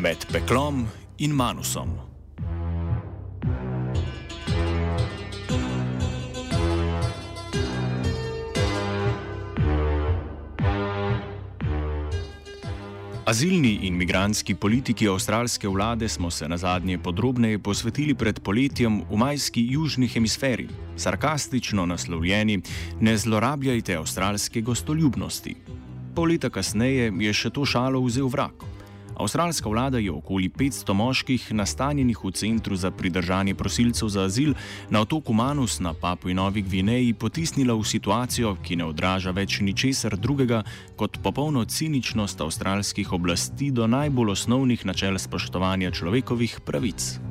Med peklom in manusom. Azilni in migranski politiki avstralske vlade smo se na zadnje podrobneje posvetili pred poletjem v majski južni hemisferi, sarkastično naslovljeni: Ne zlorabljajte avstralske gostoljubnosti. Pol leta kasneje je še to šalo vzel vrak. Avstralska vlada je okoli 500 moških nastanjenih v centru za pridržanje prosilcev za azil na otoku Manus na Papui Novi Gvineji potisnila v situacijo, ki ne odraža več ničesar drugega kot popolno ciničnost avstralskih oblasti do najbolj osnovnih načel spoštovanja človekovih pravic.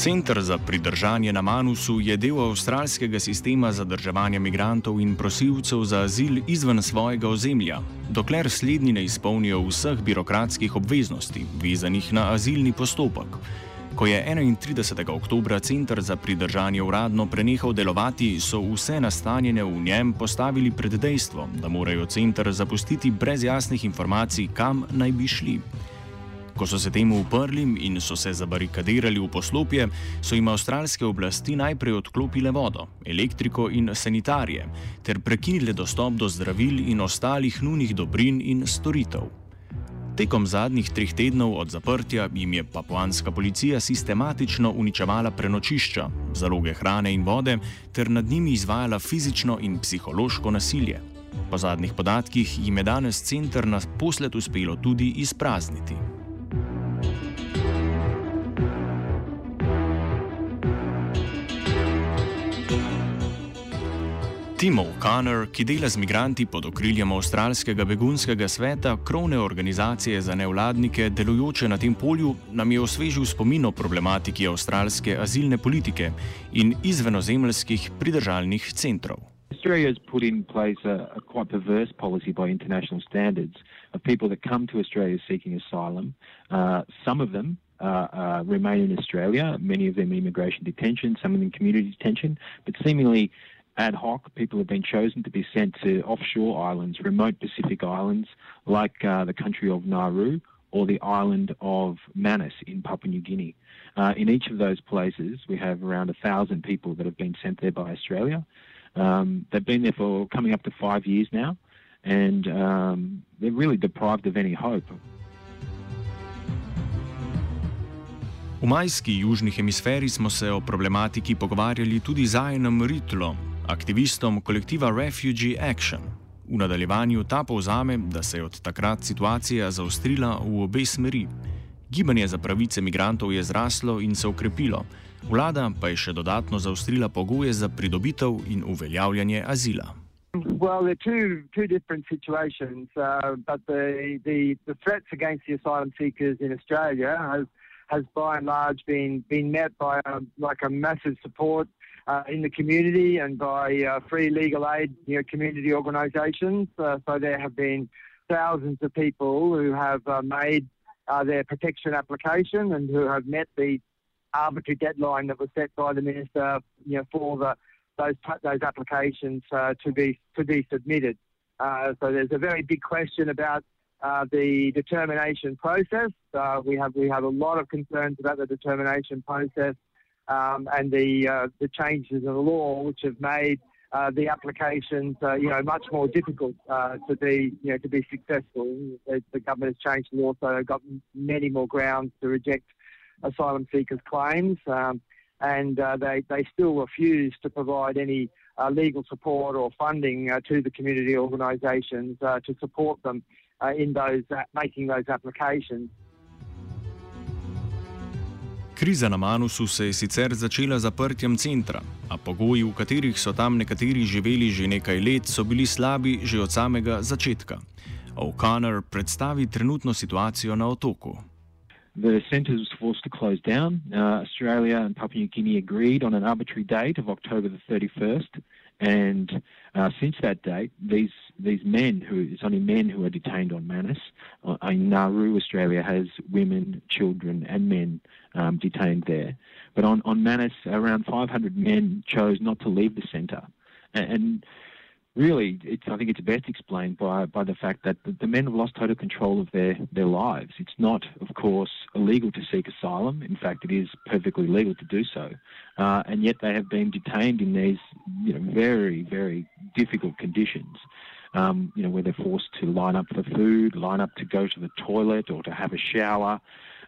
Center za pridržanje na Manusu je del avstralskega sistema zadrževanja migrantov in prosilcev za azil izven svojega ozemlja, dokler slednji ne izpolnijo vseh birokratskih obveznosti, vezanih na azilni postopek. Ko je 31. oktober center za pridržanje uradno prenehal delovati, so vse nastanjene v njem postavili pred dejstvo, da morajo center zapustiti brez jasnih informacij, kam naj bi šli. Ko so se temu uprli in so se zabarikadirali v poslopje, so jim avstralske oblasti najprej odklopile vodo, elektriko in sanitarije, ter prekinile dostop do zdravil in ostalih nujnih dobrin in storitev. Tekom zadnjih treh tednov od zaprtja jim je papuanska policija sistematično uničevala prenočišča, zaloge hrane in vode, ter nad njimi izvajala fizično in psihološko nasilje. Po zadnjih podatkih jim je danes center na posled uspelo tudi izprazniti. Tim O'Connor, ki dela z migranti pod okriljem Avstralskega begunskega sveta, krovne organizacije za nevladnike, delujoče na tem polju, nam je osvežil spomin o problematiki avstralske azilne politike in izvenozemljskih pridržalnih centrov. Australia has put in place a, a quite perverse policy by international standards of people that come to Australia seeking asylum. Uh, some of them uh, uh, remain in Australia, many of them in immigration detention, some of them community detention, but seemingly ad hoc. People have been chosen to be sent to offshore islands, remote Pacific islands, like uh, the country of Nauru or the island of Manus in Papua New Guinea. Uh, in each of those places, we have around a thousand people that have been sent there by Australia. Um, they've been there for coming up to five years now, and um, they're really deprived of any hope. V majski južni hemisferi smo se o problematiki pogovarjali tudi z Ritlom, aktivistom kolektiva Refugee Action. V nadaljevanju ta povzame, da se je od takrat situacija zaostrila v obe smeri. Gibanje za pravice migrantov je zraslo in se okrepilo, vlada pa je še dodatno zaostrila pogoje za pridobitev in uveljavljanje azila. Well, they're two two different situations, uh, but the, the the threats against the asylum seekers in Australia has has by and large been been met by a, like a massive support uh, in the community and by uh, free legal aid, you know, community organisations. Uh, so there have been thousands of people who have uh, made uh, their protection application and who have met the arbitrary deadline that was set by the minister, you know, for the those those applications uh, to be to be submitted. so there's a very big question about. the determination process. we have we have a lot of concerns about the determination process um, and the uh, the changes in the law, which have made uh, the applications, uh, you know, much more difficult uh, to be, you know, to be successful. The, government has changed the law, so they've got many more grounds to reject asylum seekers' claims, um, and uh, they they still refuse to provide any uh, legal support or funding to the community organisations to support them in those making those applications. Kriza na Manusu se je sicer začela zaprtjem centra, a pogoji, v katerih so tam nekateri živeli že nekaj let, so bili slabi že od samega začetka. O'Connor predstavi trenutno situacijo na otoku. The centre was forced to close down. Uh, Australia and Papua New Guinea agreed on an arbitrary date of October the 31st. And uh, since that date, these these men who it's only men who are detained on Manus. Uh, in Nauru, Australia has women, children, and men um, detained there. But on on Manus, around 500 men chose not to leave the centre, and, and really, I think it's best explained by, by the fact that the, the, men have lost total control of their, their lives. It's not, of course, illegal to seek asylum. In fact, it is perfectly legal to do so. Uh, and yet they have been detained in these you know, very, very difficult conditions. Um, you know, where they're forced to line up for food, line up to go to the toilet or to have a shower,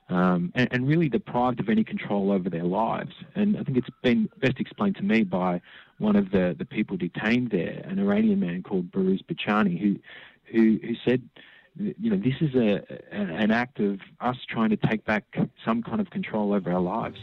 um, and, and, really deprived of any control over their lives. And I think it's been best explained to me by one of the, the people detained there, an Iranian man called Baruz Bachani, who, who, who said, you know, this is a, an act of us trying to take back some kind of control over our lives.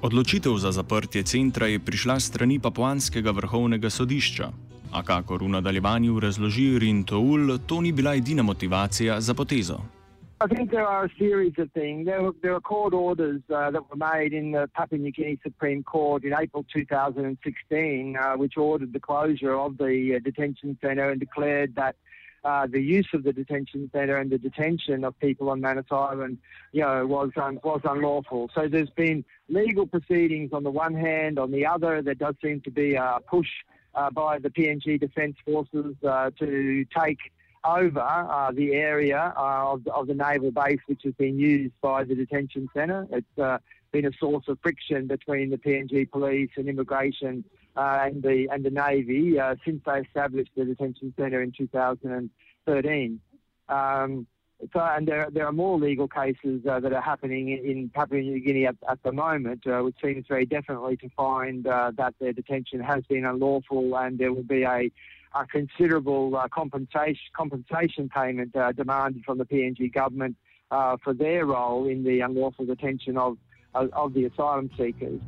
Odločitev za zaprtje centra je prišla strani Papuanskega vrhovnega sodišča, a kakor v nadaljevanju razloži Rintoul, to ni bila edina motivacija za potezo. I think there are a series of things. There were, there were court orders uh, that were made in the Papua New Guinea Supreme Court in April 2016, uh, which ordered the closure of the uh, detention centre and declared that uh, the use of the detention centre and the detention of people on Manus Island, you know, was was unlawful. So there's been legal proceedings on the one hand. On the other, there does seem to be a push uh, by the PNG Defence Forces uh, to take over uh, the area uh, of, of, the naval base which has been used by the detention centre. It's uh, been a source of friction between the PNG police and immigration uh, and the and the navy uh, since they established the detention centre in 2013. Um, so, and there, there are more legal cases uh, that are happening in, Papua New Guinea at, at the moment, which seems very definitely to find that their detention has been unlawful, and there will be a a considerable uh, compensation compensation payment uh, demanded from the PNG government uh, for their role in the unlawful detention of of the asylum seekers.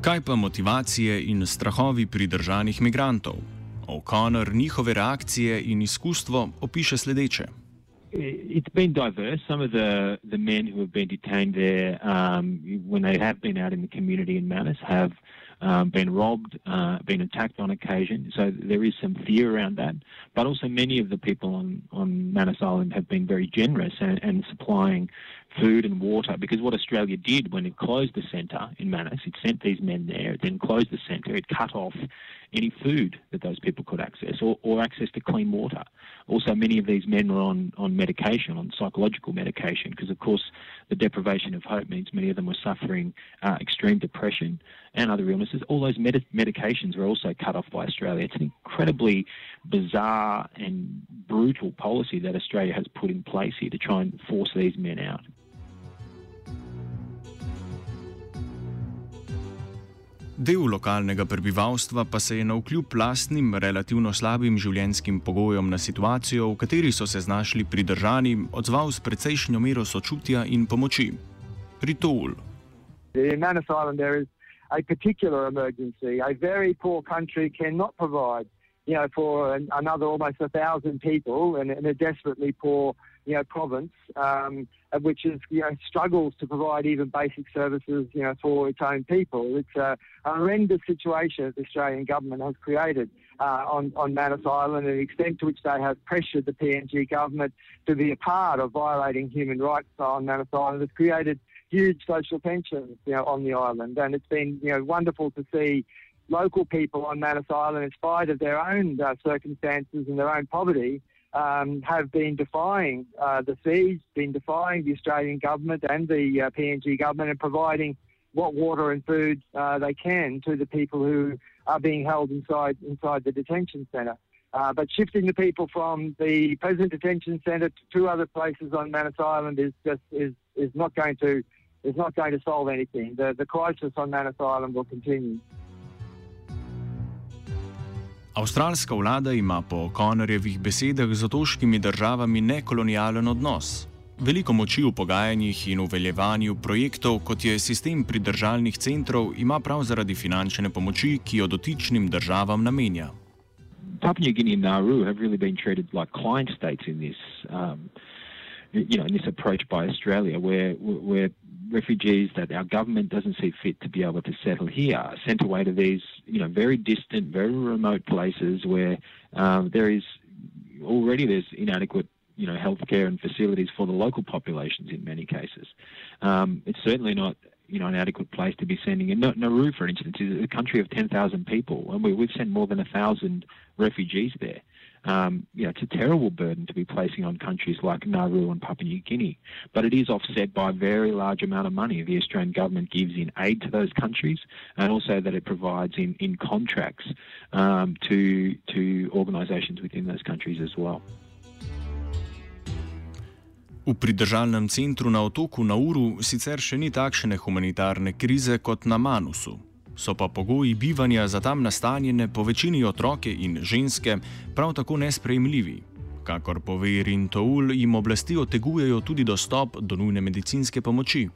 Kaj pa motivacije in strahovi pridržanih migrantov? O'Connor njihove reakcije in izkustvo opiše sledeče. It's been diverse. Some of the, the men who have been detained there um, when they have been out in the community in Manus have um, been robbed, uh, been attacked on occasion. So there is some fear around that. But also, many of the people on, on Manus Island have been very generous and, and supplying food and water because what Australia did when it closed the centre in Manus, it sent these men there, it then closed the centre, it cut off any food that those people could access or, or access to clean water. Also, many of these men were on, on medication, on psychological medication, because of course the deprivation of hope means many of them were suffering uh, extreme depression and other illnesses. All those med- medications were also cut off by Australia. It's an incredibly bizarre and brutal policy that Australia has put in place here to try and force these men out. Del lokalnega prebivalstva pa se je na vkljub lastnim, relativno slabim življenjskim pogojem na situacijo, v kateri so se znašli pridržani, odzval s precejšnjo mero sočutja in pomoči. Ritoul. A particular emergency. A very poor country cannot provide, you know, for an, another almost a thousand people in, in a desperately poor you know, province, um, which is, you know, struggles to provide even basic services, you know, for its own people. It's a, horrendous situation that the Australian government has created uh, on, on Manus Island and the extent to which they have pressured the PNG government to be a part of violating human rights on Manus Island has created huge social tensions, you know, on the island. And it's been, you know, wonderful to see local people on Manus Island, in spite of their own uh, circumstances and their own poverty, um, have been defying uh, the siege, been defying the Australian government and the uh, PNG government and providing what water and food uh, they can to the people who are being held inside inside the detention centre. Uh, but shifting the people from the present detention centre to two other places on Manus Island is just is, is not going to is not going to solve anything. The the crisis on Manus Island will continue. Avstralska vlada ima po Konorjevih besedah z otoškimi državami nekolonialen odnos. Veliko moči v pogajanjih in uveljevanju projektov, kot je sistem pridržalnih centrov, ima prav zaradi finančne pomoči, ki jo dotičnim državam namenja. Papua New Guinea and Nauru have really been treated like client states in this, um, you know, in this approach by Australia, where where refugees that our government doesn't see fit to be able to settle here are sent away to these, you know, very distant, very remote places where um, there is already there's inadequate you know, healthcare and facilities for the local populations in many cases. Um, it's certainly not, you know, an adequate place to be sending. And Nauru, for instance, is a country of 10,000 people, and we, we've sent more than a thousand refugees there. Um, you know, it's a terrible burden to be placing on countries like Nauru and Papua New Guinea, but it is offset by a very large amount of money the Australian government gives in aid to those countries, and also that it provides in in contracts um, to to organisations within those countries as well. V pridržalnem centru na otoku Nauru sicer še ni takšne humanitarne krize kot na Manusu. So pa pogoji bivanja za tam nastanjene po večini otroke in ženske prav tako nesprejemljivi. Kakor pove Rintoul, jim oblasti otegujejo tudi dostop do nujne medicinske pomoči.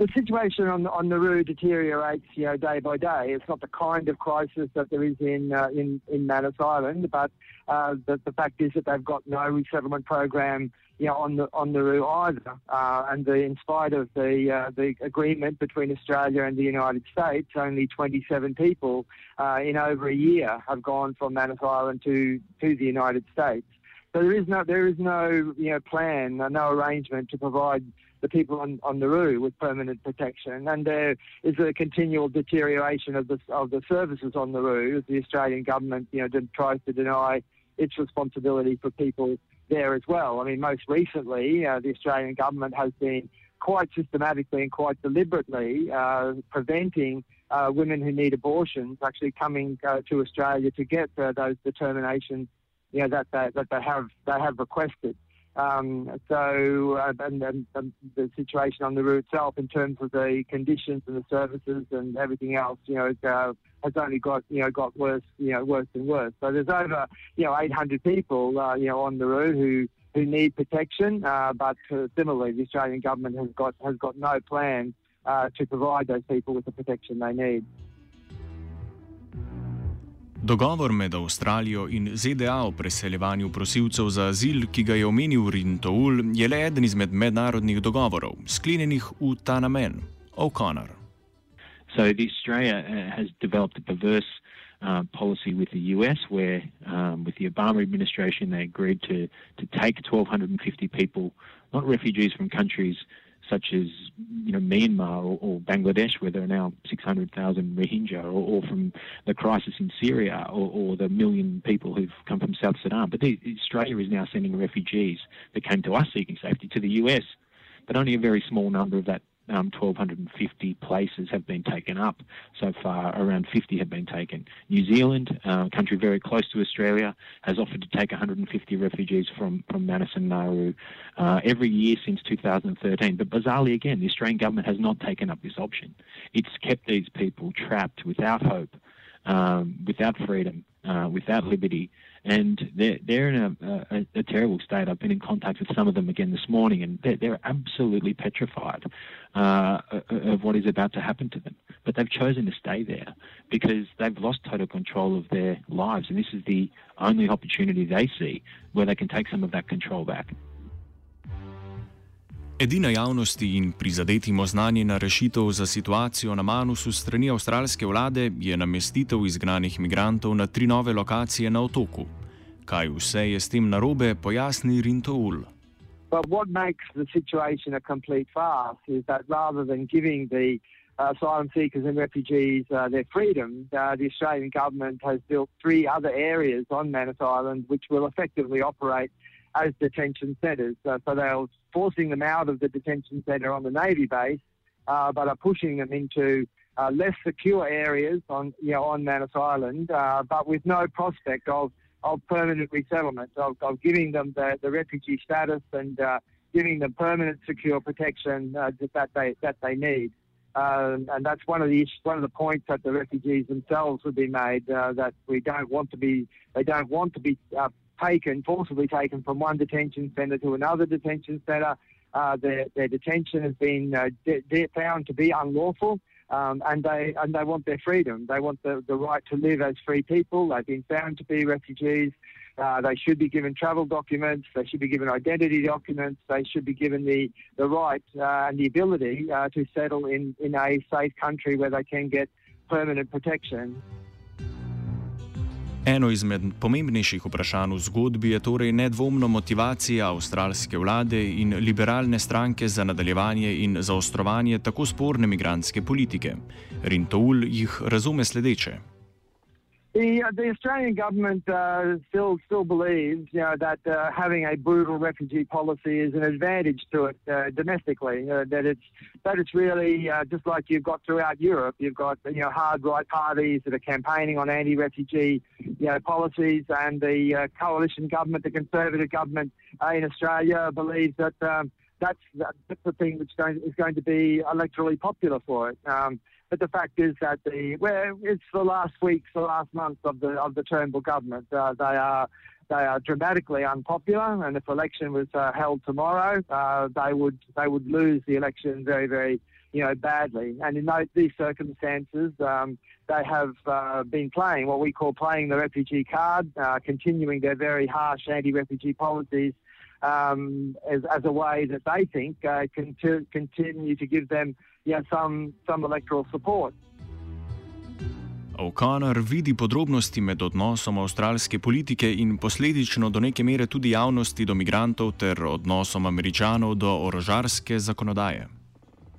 The situation on on Nauru deteriorates, you know, day by day. It's not the kind of crisis that there is in uh, in in Manus Island, but uh, the the fact is that they've got no resettlement program, you know, on the on Nauru either. Uh, and the, in spite of the uh, the agreement between Australia and the United States, only 27 people uh, in over a year have gone from Manus Island to to the United States. So there is no there is no you know plan, no arrangement to provide the people on, on Nauru with permanent protection. And there is a continual deterioration of the, of the services on Nauru the Australian government, you know, tries to deny its responsibility for people there as well. I mean, most recently, uh, the Australian government has been quite systematically and quite deliberately uh, preventing uh, women who need abortions actually coming uh, to Australia to get uh, those determinations, you know, that they, that they have they have requested. Um, so, uh, and, and, the situation on Nauru itself, in terms of the conditions and the services and everything else, you know, uh, has only got you know got worse, you know, worse and worse. So there's over you know 800 people, uh, you know, on Nauru who who need protection, uh, but uh, similarly, the Australian government has got has got no plan uh, to provide those people with the protection they need. Dogovor med Avstralijo in ZDA o preseljevanju prosilcev za azil, ki ga je omenil Rintoul, je le eden izmed mednarodnih dogovorov, sklenjenih v ta namen. O'Connor. So Australia uh, has developed a perverse uh, policy with the US, where um, with the Obama administration they agreed to to take 1,250 people, not refugees from countries such as you know Myanmar or, or Bangladesh, where there are now 600,000 Rohingya, or, or, from the crisis in Syria, or, or, the million people who've come from South Sudan. But the, Australia is now sending refugees that came to us seeking safety to the US, but only a very small number of that um, 1,250 places have been taken up so far. Around 50 have been taken. New Zealand, uh, a country very close to Australia, has offered to take 150 refugees from, from Manus and Nauru uh, every year since 2013. But bizarrely, again, the Australian government has not taken up this option. It's kept these people trapped without hope, um, without freedom, uh, without liberty and they're they're in a, a, a, terrible state. I've been in contact with some of them again this morning, and they're, they're absolutely petrified uh, of what is about to happen to them. But they've chosen to stay there because they've lost total control of their lives, and this is the only opportunity they see where they can take some of that control back. Edina javnosti in prizadetim oznanjena rešitev za situacijo na Manusu strani avstralske vlade je namestitev izgnanih migrantov na tri nove lokacije na otoku. Kaj vse je s tem narobe, pojasni Rintoul. But what makes the situation a complete farce is that rather than giving the uh, asylum seekers and refugees uh, their freedom, uh, the Australian government has built three other areas on Manus Island which will effectively operate as detention centres. Uh, so they're forcing them out of the detention centre on the Navy base uh, but are pushing them into uh, less secure areas on you know on Manus Island, uh, but with no prospect of of permanent resettlement, of, of giving them the, the refugee status and uh, giving them permanent secure protection uh, that they that they need. Um, and that's one of the one of the points that the refugees themselves have be made uh, that we don't want to be they don't want to be taken forcibly taken from one detention centre to another detention centre. Uh, their, their detention has been uh, de- de- found to be unlawful, um, and they and they want their freedom. They want the, the right to live as free people. They've been found to be refugees. Uh, they should be given travel documents. They should be given identity documents. They should be given the, the right uh, and the ability uh, to settle in, in a safe country where they can get permanent protection. Eno izmed pomembnejših vprašanj v zgodbi je torej nedvomno motivacija avstralske vlade in liberalne stranke za nadaljevanje in zaostrovanje tako sporne migranske politike. Rintoul jih razume sledeče. The, uh, the Australian government uh, still still believes you know, that uh, having a brutal refugee policy is an advantage to it uh, domestically. Uh, that it's that it's really uh, just like you've got throughout Europe. You've got you know hard right parties that are campaigning on anti-refugee you know policies, and the coalition government, the Conservative government in Australia, believes that. Um, that's, that's the thing which is going to be electorally popular for it. Um, but the fact is that the well, it's the last weeks, the last months of the of the Turnbull government. Uh, they are they are dramatically unpopular, and if election was uh, held tomorrow, uh, they would they would lose the election very very you know badly. And in those, these circumstances, um, they have uh, been playing what we call playing the refugee card, uh, continuing their very harsh anti-refugee policies. Um, as, as a way that they think uh, can to continue to give them yeah, some, some electoral support. O'Connor vidi podrobnosti med odnosom avstralske politike in posledično do neke mere tudi javnosti do migrantov ter odnosom američanov do orožarske zakonodaje.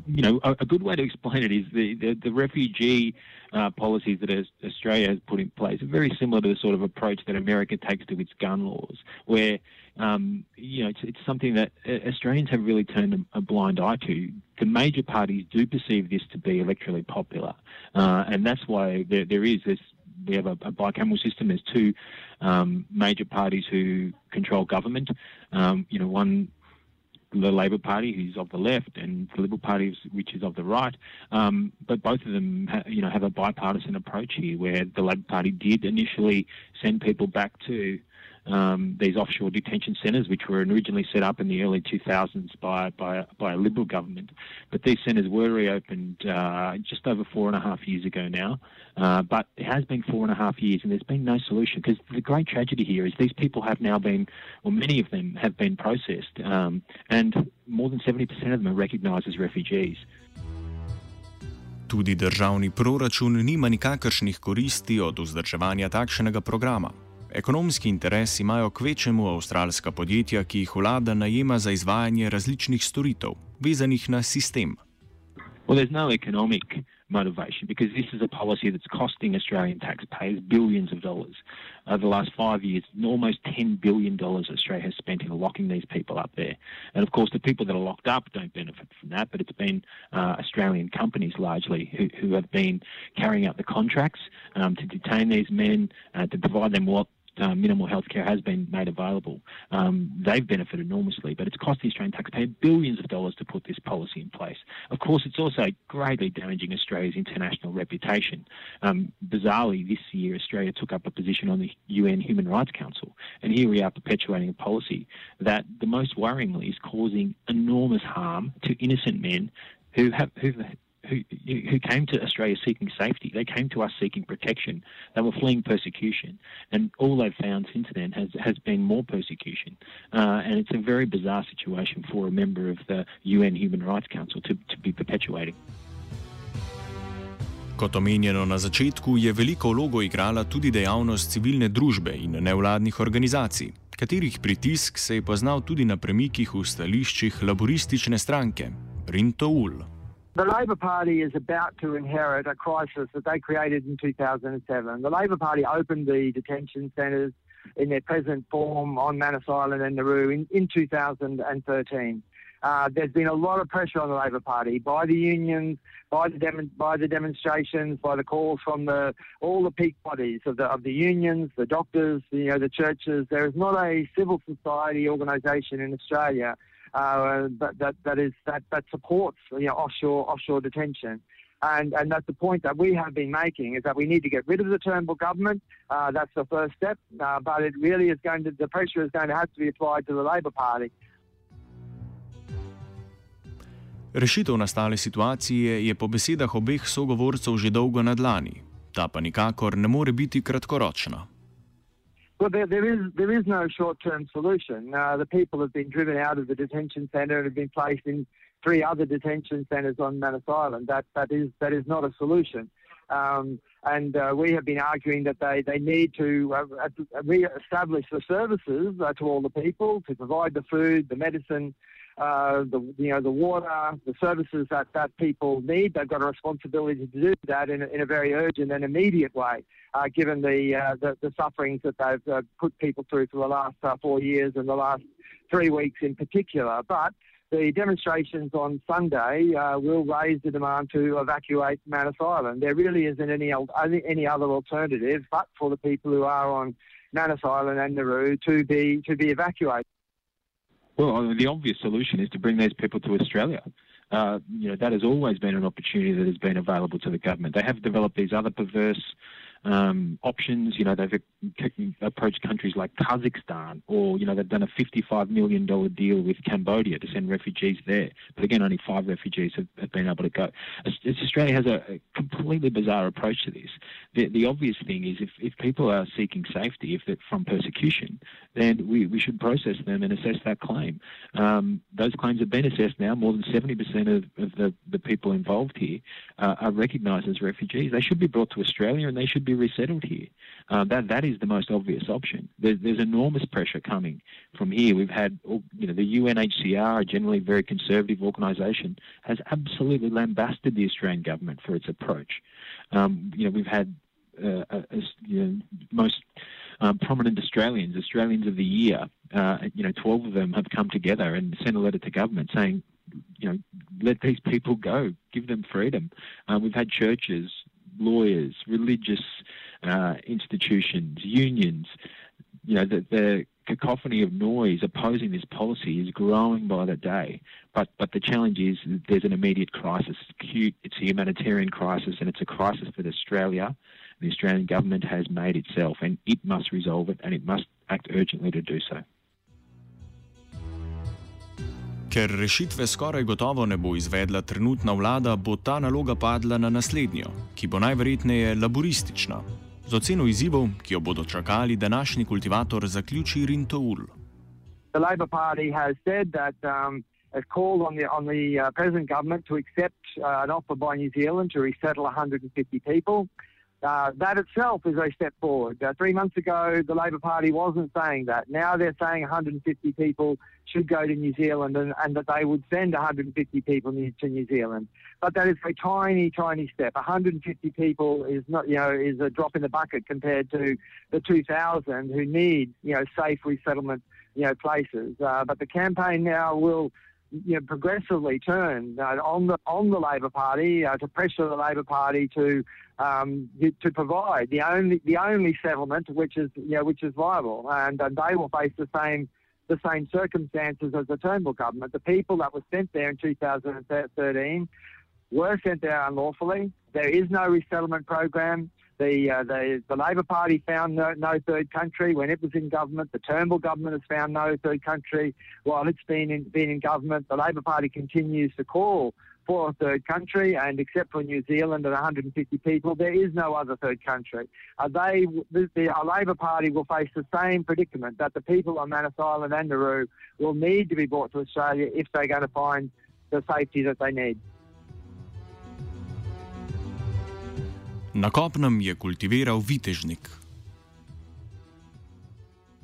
You know, a, a good way to explain it is the, the, the refugee uh, policies that Australia has put in place are very similar to the sort of approach that America takes to its gun laws, where um, you know it's, it's, something that uh, Australians have really turned a, blind eye to. The major parties do perceive this to be electorally popular, uh, and that's why there, there is this. We have a, a bicameral system. There's two um, major parties who control government. Um, you know, one the Labor Party, who's of the left, and the Liberal Party, which is of the right. Um, but both of them, ha- you know, have a bipartisan approach here, where the Labor Party did initially send people back to um, these offshore detention centres, which were originally set up in the early 2000s by, by, by a Liberal government. But these centres were reopened uh, just over four and a half years ago now. Uh, but it has been four and a half years and there's been no solution because the great tragedy here is these people have now been, or many of them have been processed, um, and more than 70% of them are recognised as refugees. Tudi državni proračun nima nikakršnih koristi od vzdrževanja takšnega programa. Ekonomski interes imajo kvečemu avstralska podjetja, ki jih vlada najema za izvajanje različnih storitev, vezanih na sistem. Well, there's no economic motivation because this is a policy that's costing Australian taxpayers billions of dollars. Over the last five years, almost $10 billion Australia has spent in locking these people up there. And of course, the people that are locked up don't benefit from that, but it's been uh, Australian companies largely who, who have been carrying out the contracts um, to detain these men, uh, to provide them what uh, minimal health care has been made available, um, they've benefited enormously, but it's cost the Australian taxpayer billions of dollars to put this policy in place. Of course, it's also greatly damaging Australia's international reputation. Um, bizarrely, this year, Australia took up a position on the UN Human Rights Council, and here we are perpetuating a policy that, the most worryingly, is causing enormous harm to innocent men who have who who, who came to Australia seeking safety. They came to us seeking protection. They were fleeing persecution, and all they've found since then has has been more persecution. Uh, and it's a very bizarre situation for a member of the UN Human Rights Council to, to be perpetuating. Kot omenjeno na začetku, je veliko vlogo igrala tudi dejavnost civilne družbe in nevladnih organizacij, katerih pritisk se je poznal tudi na premikih v stališčih laboristične stranke Rinto Ul. The Labor Party is about to inherit a crisis that they created in 2007. The Labor Party opened the detention centres in their present form on Manus Island and Nauru in, in 2013. Uh, there's been a lot of pressure on the Labor Party by the unions, by the dem- by the demonstrations, by the calls from the all the peak bodies of the of the unions, the doctors, you know, the churches. There is not a civil society organisation in Australia uh, that, that that is that that supports you know offshore offshore detention. And, and that's the point that we have been making is that we need to get rid of the Turnbull government. Uh, that's the first step. Uh, but it really is going to, the pressure is going to have to be applied to the Labor Party. Rešitev nastale situacije je po besedah obeh sogovorcev že dolgo na dlani, ta pa nikakor ne more biti kratkoročna. Well, there, there is there is no short-term solution. Uh, the people have been driven out of the detention centre and have been placed in three other detention centres on Manus Island. That that is that is not a solution. Um, and uh, we have been arguing that they, they need to uh, re-establish the services uh, to all the people to provide the food, the medicine, uh, the you know the water, the services that, that people need. They've got a responsibility to do that in a, in a very urgent and immediate way, uh, given the, uh, the, the sufferings that they've uh, put people through for the last uh, four years and the last three weeks in particular. But the demonstrations on Sunday uh, will raise the demand to evacuate Manus Island. There really isn't any any other alternative but for the people who are on Manus Island and Nauru to be to be evacuated. Well, the obvious solution is to bring these people to Australia. Uh, you know, that has always been an opportunity that has been available to the government. They have developed these other perverse um, options. You know, they've approached countries like Kazakhstan, or you know, they've done a $55 million deal with Cambodia to send refugees there. But again, only five refugees have, have been able to go. Australia has a, a, completely bizarre approach to this. The, the obvious thing is, if, if people are seeking safety, if they're from persecution, then we, we should process them and assess that claim. Um, those claims have been assessed now. More than 70% of, of the, the people involved here uh, are recognised as refugees. They should be brought to Australia and they should be resettled here. Uh, that that is the most obvious option. There's, there's enormous pressure coming from here. We've had, you know, the UNHCR, a generally very conservative organisation, has absolutely lambasted the Australian government for its approach. Um, you know, we've had uh, you know, most um, prominent Australians, Australians of the year, uh, you know, 12 of them have come together and sent a letter to government saying, you know, let these people go, give them freedom. Uh, we've had churches, lawyers, religious uh, institutions, unions. You know, the, the cacophony of noise opposing this policy is growing by the day. But but the challenge is there's an immediate crisis. It's acute. It's a humanitarian crisis, and it's a crisis that Australia, the Australian government, has made itself, and it must resolve it, and it must act urgently to do so. Ker rešitve skoraj gotovo ne bo izvedla trenutna vlada, bo ta naloga padla na naslednjo, ki bo najverjetneje laboristična. Z oceno izzivov, ki jo bodo čakali, današnji kultivator zaključi Rintoul. The Labour Party has said that um, has called on the on the uh, present government to accept uh, an offer by New Zealand to resettle 150 people. Uh, that itself is a step forward. Uh, three months ago, the Labor Party wasn't saying that. Now they're saying 150 people should go to New Zealand and, and that they would send 150 people to New Zealand. But that is a tiny, tiny step. 150 people is not, you know, is a drop in the bucket compared to the 2,000 who need, you know, safe resettlement, you know, places. Uh, but the campaign now will you know, progressively turn uh, on the on the Labor Party uh, to pressure the Labor Party to um, to provide the only the only settlement which is you know which is viable, and, and they will face the same the same circumstances as the Turnbull government. The people that were sent there in 2013 were sent there unlawfully. There is no resettlement program. The, uh, the, the Labor Party found no, no, third country when it was in government. The Turnbull government has found no third country while it's been in, been in government. The Labor Party continues to call for a third country, and except for New Zealand and 150 people, there is no other third country. Uh, they, the, the Labor Party will face the same predicament that the people on Manus Island and Nauru will need to be brought to Australia if they're going to find the safety that they need. Na kopnem je kultiviral vitežnik.